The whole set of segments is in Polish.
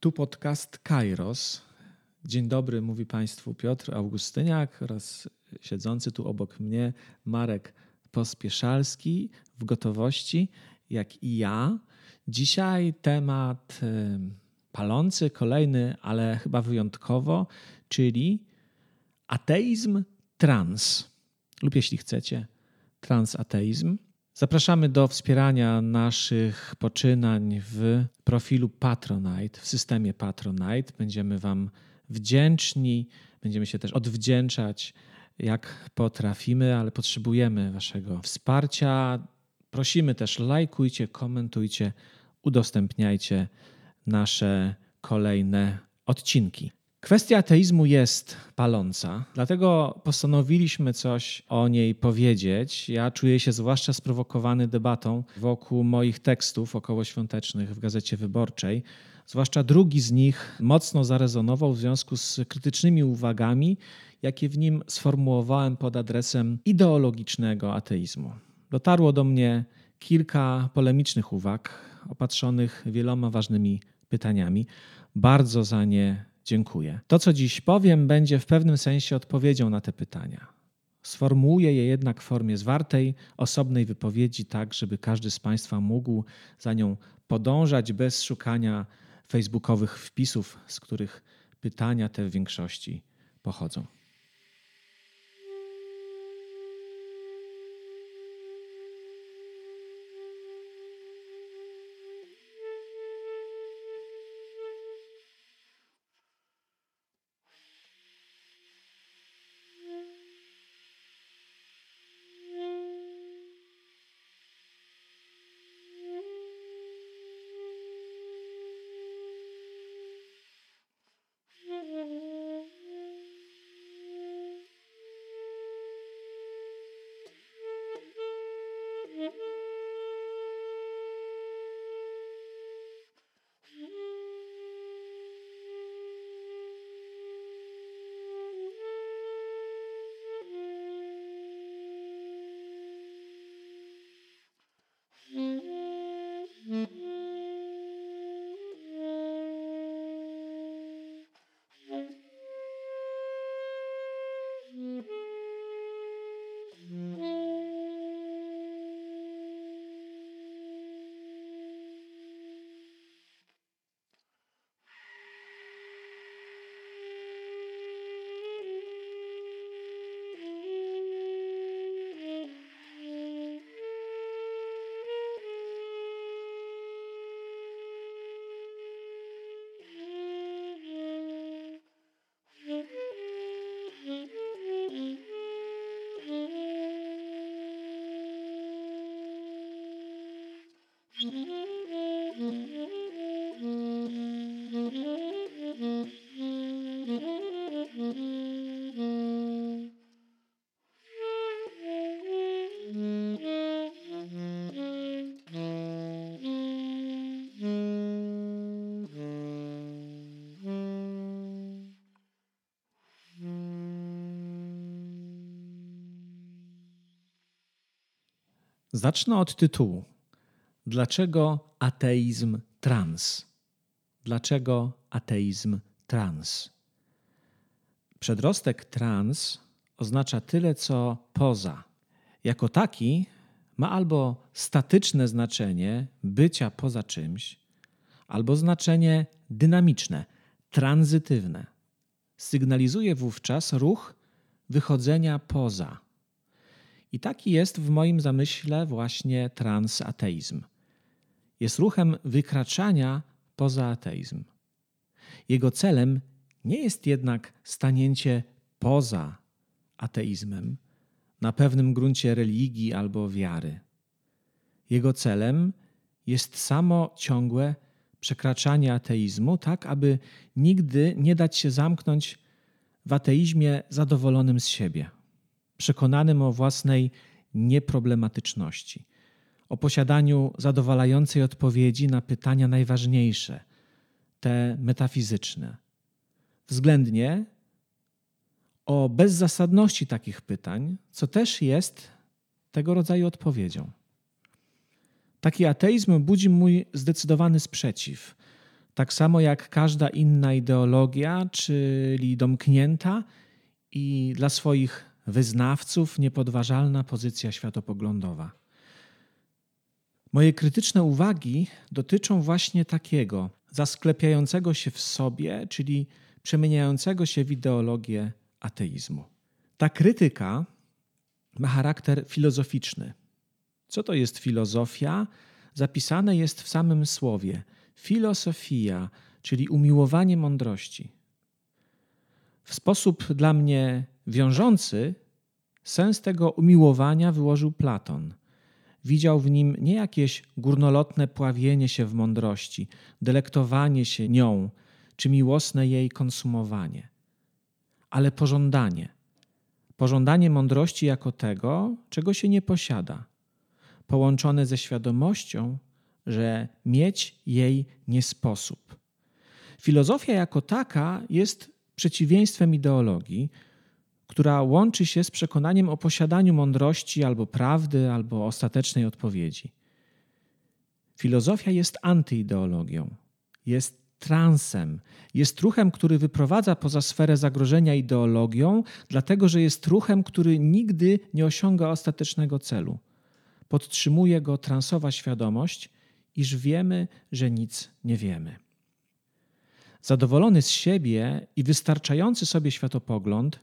Tu podcast Kairos. Dzień dobry, mówi Państwu Piotr Augustyniak oraz siedzący tu obok mnie Marek Pospieszalski w gotowości, jak i ja. Dzisiaj temat palący, kolejny, ale chyba wyjątkowo, czyli ateizm trans, lub jeśli chcecie, transateizm. Zapraszamy do wspierania naszych poczynań w profilu Patronite, w systemie Patronite. Będziemy Wam wdzięczni, będziemy się też odwdzięczać jak potrafimy, ale potrzebujemy Waszego wsparcia. Prosimy też, lajkujcie, komentujcie, udostępniajcie nasze kolejne odcinki. Kwestia ateizmu jest paląca, dlatego postanowiliśmy coś o niej powiedzieć. Ja czuję się zwłaszcza sprowokowany debatą wokół moich tekstów okołoświątecznych w Gazecie Wyborczej. Zwłaszcza drugi z nich mocno zarezonował w związku z krytycznymi uwagami, jakie w nim sformułowałem pod adresem ideologicznego ateizmu. Dotarło do mnie kilka polemicznych uwag, opatrzonych wieloma ważnymi pytaniami. Bardzo za nie dziękuję. To, co dziś powiem, będzie w pewnym sensie odpowiedzią na te pytania. Sformułuję je jednak w formie zwartej, osobnej wypowiedzi, tak żeby każdy z Państwa mógł za nią podążać bez szukania facebookowych wpisów, z których pytania te w większości pochodzą. Zacznę od tytułu. Dlaczego ateizm trans? Dlaczego ateizm trans? Przedrostek trans oznacza tyle, co poza. Jako taki ma albo statyczne znaczenie bycia poza czymś, albo znaczenie dynamiczne, tranzytywne. Sygnalizuje wówczas ruch wychodzenia poza i taki jest w moim zamyśle właśnie transateizm. Jest ruchem wykraczania poza ateizm. Jego celem nie jest jednak stanięcie poza ateizmem na pewnym gruncie religii albo wiary. Jego celem jest samo ciągłe przekraczanie ateizmu, tak aby nigdy nie dać się zamknąć w ateizmie zadowolonym z siebie przekonanym o własnej nieproblematyczności, o posiadaniu zadowalającej odpowiedzi na pytania najważniejsze, te metafizyczne. Względnie o bezzasadności takich pytań, co też jest tego rodzaju odpowiedzią. Taki ateizm budzi mój zdecydowany sprzeciw. tak samo jak każda inna ideologia, czyli domknięta i dla swoich wyznawców niepodważalna pozycja światopoglądowa. Moje krytyczne uwagi dotyczą właśnie takiego zasklepiającego się w sobie, czyli przemieniającego się w ideologię ateizmu. Ta krytyka ma charakter filozoficzny. Co to jest filozofia? Zapisane jest w samym słowie filosofia, czyli umiłowanie mądrości. W sposób dla mnie wiążący sens tego umiłowania wyłożył Platon. Widział w nim nie jakieś górnolotne pławienie się w mądrości, delektowanie się nią, czy miłosne jej konsumowanie, ale pożądanie. Pożądanie mądrości jako tego, czego się nie posiada, połączone ze świadomością, że mieć jej nie sposób. Filozofia jako taka jest przeciwieństwem ideologii, która łączy się z przekonaniem o posiadaniu mądrości albo prawdy, albo ostatecznej odpowiedzi. Filozofia jest antyideologią, jest transem, jest ruchem, który wyprowadza poza sferę zagrożenia ideologią, dlatego że jest ruchem, który nigdy nie osiąga ostatecznego celu. Podtrzymuje go transowa świadomość, iż wiemy, że nic nie wiemy. Zadowolony z siebie i wystarczający sobie światopogląd,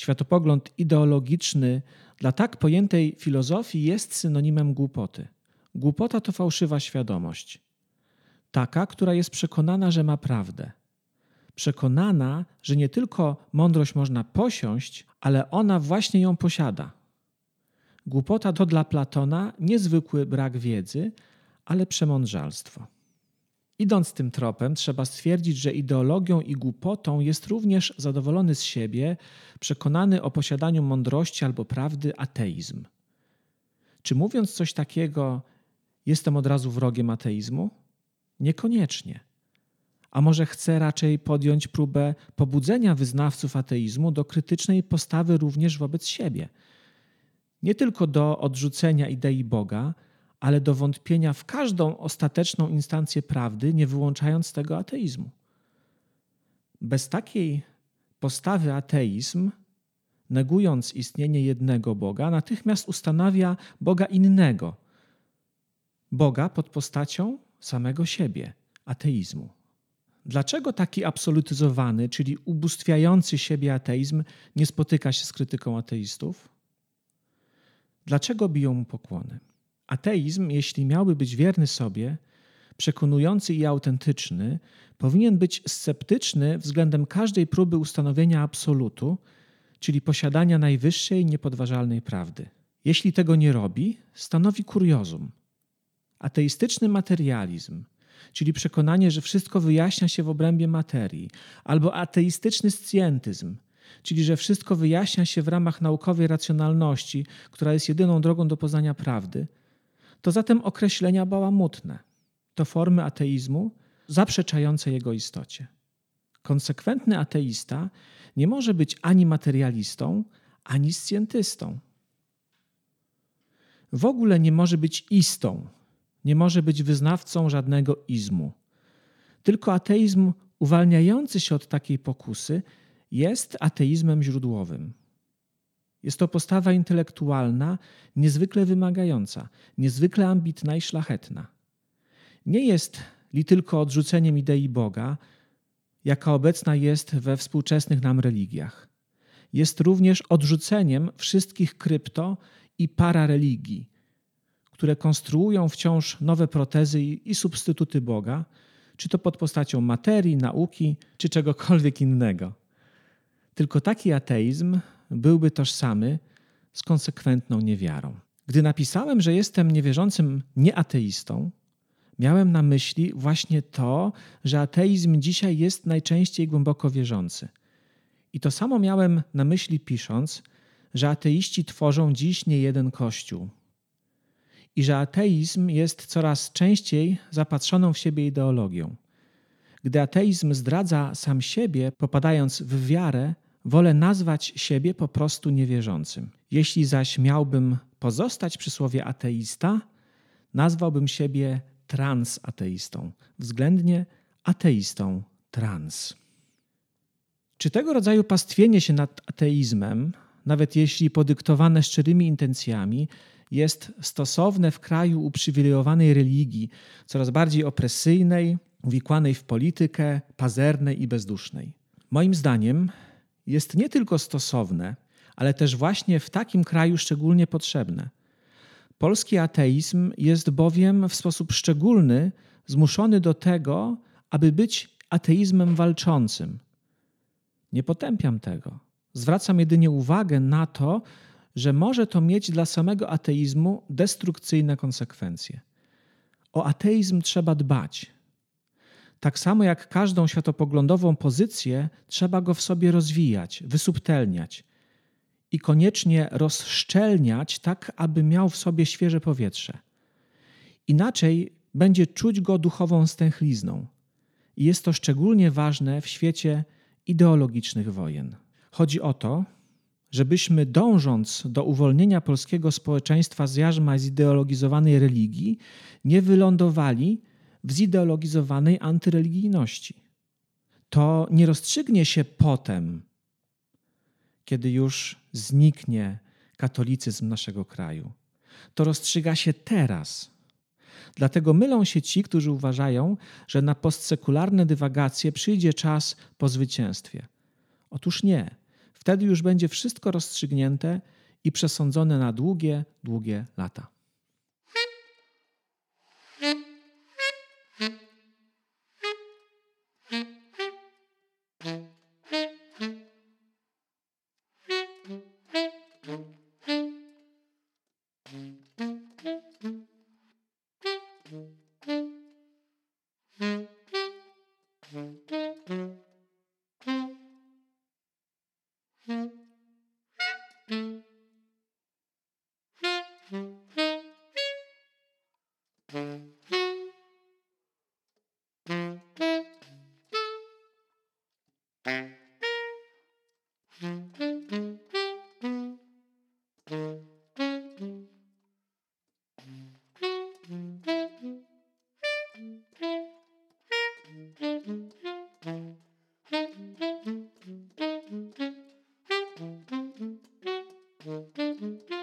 światopogląd ideologiczny dla tak pojętej filozofii jest synonimem głupoty. Głupota to fałszywa świadomość. Taka, która jest przekonana, że ma prawdę. Przekonana, że nie tylko mądrość można posiąść, ale ona właśnie ją posiada. Głupota to dla Platona niezwykły brak wiedzy, ale przemądrzalstwo. Idąc tym tropem, trzeba stwierdzić, że ideologią i głupotą jest również zadowolony z siebie, przekonany o posiadaniu mądrości albo prawdy ateizm. Czy mówiąc coś takiego, jestem od razu wrogiem ateizmu? Niekoniecznie. A może chcę raczej podjąć próbę pobudzenia wyznawców ateizmu do krytycznej postawy również wobec siebie. Nie tylko do odrzucenia idei Boga, ale do wątpienia w każdą ostateczną instancję prawdy, nie wyłączając tego ateizmu. Bez takiej postawy ateizm, negując istnienie jednego Boga, natychmiast ustanawia Boga innego. Boga pod postacią samego siebie, ateizmu. Dlaczego taki absolutyzowany, czyli ubóstwiający siebie ateizm nie spotyka się z krytyką ateistów? Dlaczego biją mu pokłony? Ateizm, jeśli miałby być wierny sobie, przekonujący i autentyczny, powinien być sceptyczny względem każdej próby ustanowienia absolutu, czyli posiadania najwyższej, niepodważalnej prawdy. Jeśli tego nie robi, stanowi kuriozum. Ateistyczny materializm, czyli przekonanie, że wszystko wyjaśnia się w obrębie materii, albo ateistyczny scjentyzm, czyli że wszystko wyjaśnia się w ramach naukowej racjonalności, która jest jedyną drogą do poznania prawdy – to zatem określenia bałamutne. To formy ateizmu zaprzeczające jego istocie. Konsekwentny ateista nie może być ani materialistą, ani scjentystą. W ogóle nie może być istą, nie może być wyznawcą żadnego izmu. Tylko ateizm uwalniający się od takiej pokusy jest ateizmem źródłowym. Jest to postawa intelektualna, niezwykle wymagająca, niezwykle ambitna i szlachetna. Nie jest li tylko odrzuceniem idei Boga, jaka obecna jest we współczesnych nam religiach. Jest również odrzuceniem wszystkich krypto i parareligii, które konstruują wciąż nowe protezy i substytuty Boga, czy to pod postacią materii, nauki, czy czegokolwiek innego. Tylko taki ateizm byłby tożsamy z konsekwentną niewiarą. Gdy napisałem, że jestem niewierzącym nieateistą, miałem na myśli właśnie to, że ateizm dzisiaj jest najczęściej głęboko wierzący. I to samo miałem na myśli pisząc, że ateiści tworzą dziś nie jeden kościół. I że ateizm jest coraz częściej zapatrzoną w siebie ideologią. Gdy ateizm zdradza sam siebie, popadając w wiarę, wolę nazwać siebie po prostu niewierzącym. Jeśli zaś miałbym pozostać przy słowie ateista, nazwałbym siebie transateistą, względnie ateistą trans. Czy tego rodzaju pastwienie się nad ateizmem, nawet jeśli podyktowane szczerymi intencjami, jest stosowne w kraju uprzywilejowanej religii, coraz bardziej opresyjnej, uwikłanej w politykę, pazernej i bezdusznej? Moim zdaniem jest nie tylko stosowne, ale też właśnie w takim kraju szczególnie potrzebne. Polski ateizm jest bowiem w sposób szczególny zmuszony do tego, aby być ateizmem walczącym. Nie potępiam tego. Zwracam jedynie uwagę na to, że może to mieć dla samego ateizmu destrukcyjne konsekwencje. O ateizm trzeba dbać. Tak samo jak każdą światopoglądową pozycję, trzeba go w sobie rozwijać, wysubtelniać i koniecznie rozszczelniać, tak aby miał w sobie świeże powietrze. Inaczej będzie czuć go duchową stęchlizną. I jest to szczególnie ważne w świecie ideologicznych wojen. Chodzi o to, żebyśmy dążąc do uwolnienia polskiego społeczeństwa z jarzma zideologizowanej religii, nie wylądowali w zideologizowanej antyreligijności. To nie rozstrzygnie się potem, kiedy już zniknie katolicyzm naszego kraju. To rozstrzyga się teraz. Dlatego mylą się ci, którzy uważają, że na postsekularne dywagacje przyjdzie czas po zwycięstwie. Otóż nie. Wtedy już będzie wszystko rozstrzygnięte i przesądzone na długie, długie lata. Mm-hmm.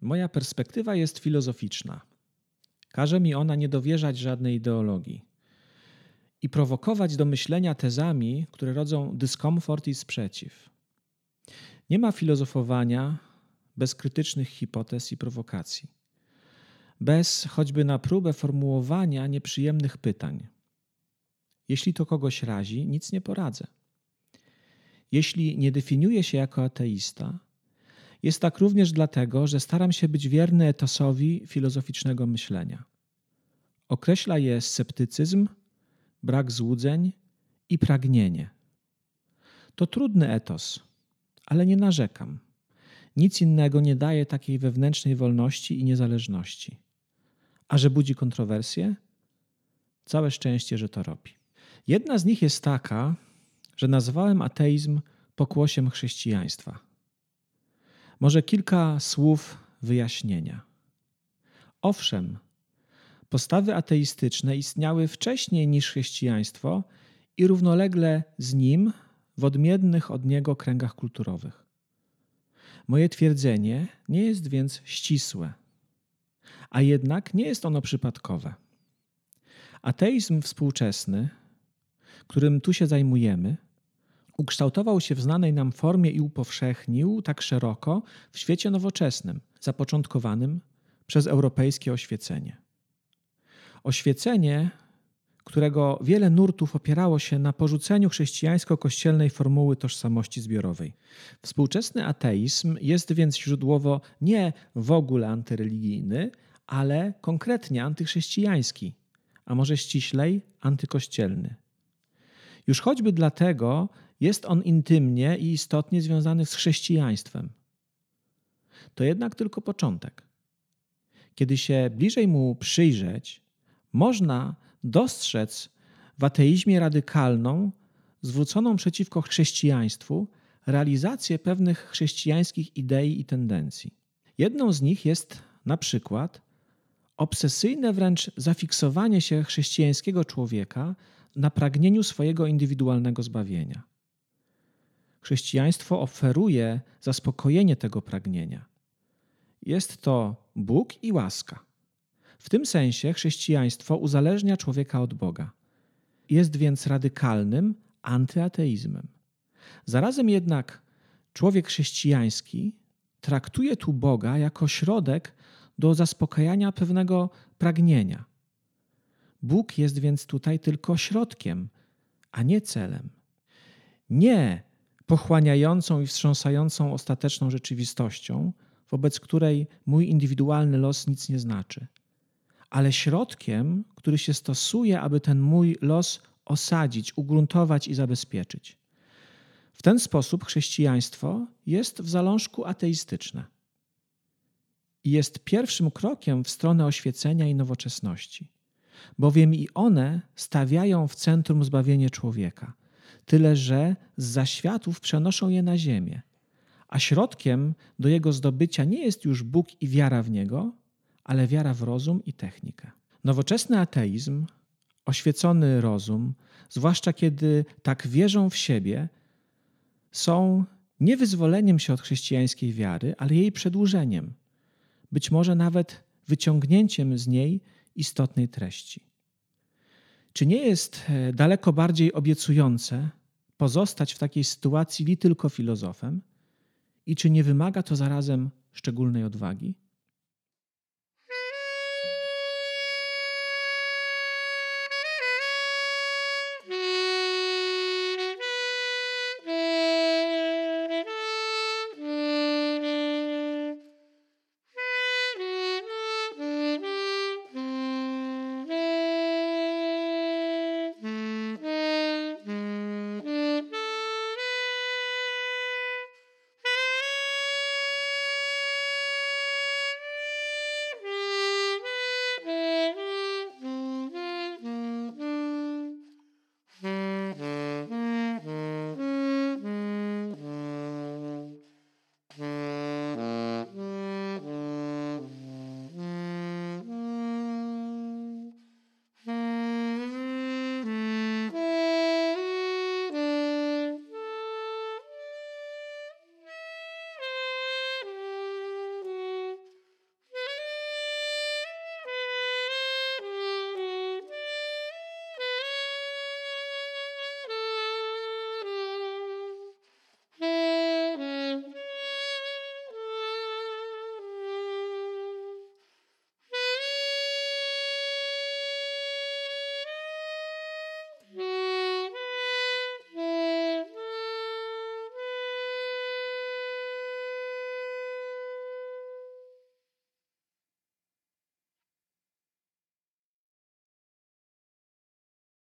Moja perspektywa jest filozoficzna. Każe mi ona nie dowierzać żadnej ideologii i prowokować do myślenia tezami, które rodzą dyskomfort i sprzeciw. Nie ma filozofowania bez krytycznych hipotez i prowokacji, bez choćby na próbę formułowania nieprzyjemnych pytań. Jeśli to kogoś razi, nic nie poradzę. Jeśli nie definiuję się jako ateista, jest tak również dlatego, że staram się być wierny etosowi filozoficznego myślenia. Określa je sceptycyzm, brak złudzeń i pragnienie. To trudny etos, ale nie narzekam. Nic innego nie daje takiej wewnętrznej wolności i niezależności. A że budzi kontrowersje? Całe szczęście, że to robi. Jedna z nich jest taka, że nazwałem ateizm pokłosiem chrześcijaństwa. Może kilka słów wyjaśnienia. Owszem, postawy ateistyczne istniały wcześniej niż chrześcijaństwo i równolegle z nim w odmiennych od niego kręgach kulturowych. Moje twierdzenie nie jest więc ścisłe, a jednak nie jest ono przypadkowe. Ateizm współczesny, którym tu się zajmujemy, ukształtował się w znanej nam formie i upowszechnił tak szeroko w świecie nowoczesnym, zapoczątkowanym przez europejskie oświecenie. Oświecenie, którego wiele nurtów opierało się na porzuceniu chrześcijańsko-kościelnej formuły tożsamości zbiorowej. Współczesny ateizm jest więc źródłowo nie w ogóle antyreligijny, ale konkretnie antychrześcijański, a może ściślej antykościelny. Już choćby dlatego jest on intymnie i istotnie związany z chrześcijaństwem. To jednak tylko początek. Kiedy się bliżej mu przyjrzeć, można dostrzec w ateizmie radykalną, zwróconą przeciwko chrześcijaństwu, realizację pewnych chrześcijańskich idei i tendencji. Jedną z nich jest na przykład obsesyjne wręcz zafiksowanie się chrześcijańskiego człowieka na pragnieniu swojego indywidualnego zbawienia. Chrześcijaństwo oferuje zaspokojenie tego pragnienia. Jest to Bóg i łaska. W tym sensie chrześcijaństwo uzależnia człowieka od Boga. Jest więc radykalnym antyateizmem. Zarazem jednak człowiek chrześcijański traktuje tu Boga jako środek do zaspokajania pewnego pragnienia. Bóg jest więc tutaj tylko środkiem, a nie celem. Nie pochłaniającą i wstrząsającą ostateczną rzeczywistością, wobec której mój indywidualny los nic nie znaczy, ale środkiem, który się stosuje, aby ten mój los osadzić, ugruntować i zabezpieczyć. W ten sposób chrześcijaństwo jest w zalążku ateistyczne i jest pierwszym krokiem w stronę oświecenia i nowoczesności, bowiem i one stawiają w centrum zbawienie człowieka, tyle że z zaświatów przenoszą je na ziemię, a środkiem do jego zdobycia nie jest już Bóg i wiara w niego, ale wiara w rozum i technikę. Nowoczesny ateizm, oświecony rozum, zwłaszcza kiedy tak wierzą w siebie, są nie wyzwoleniem się od chrześcijańskiej wiary, ale jej przedłużeniem, być może nawet wyciągnięciem z niej istotnej treści. Czy nie jest e, daleko bardziej obiecujące pozostać w takiej sytuacji li tylko filozofem? I czy nie wymaga to zarazem szczególnej odwagi?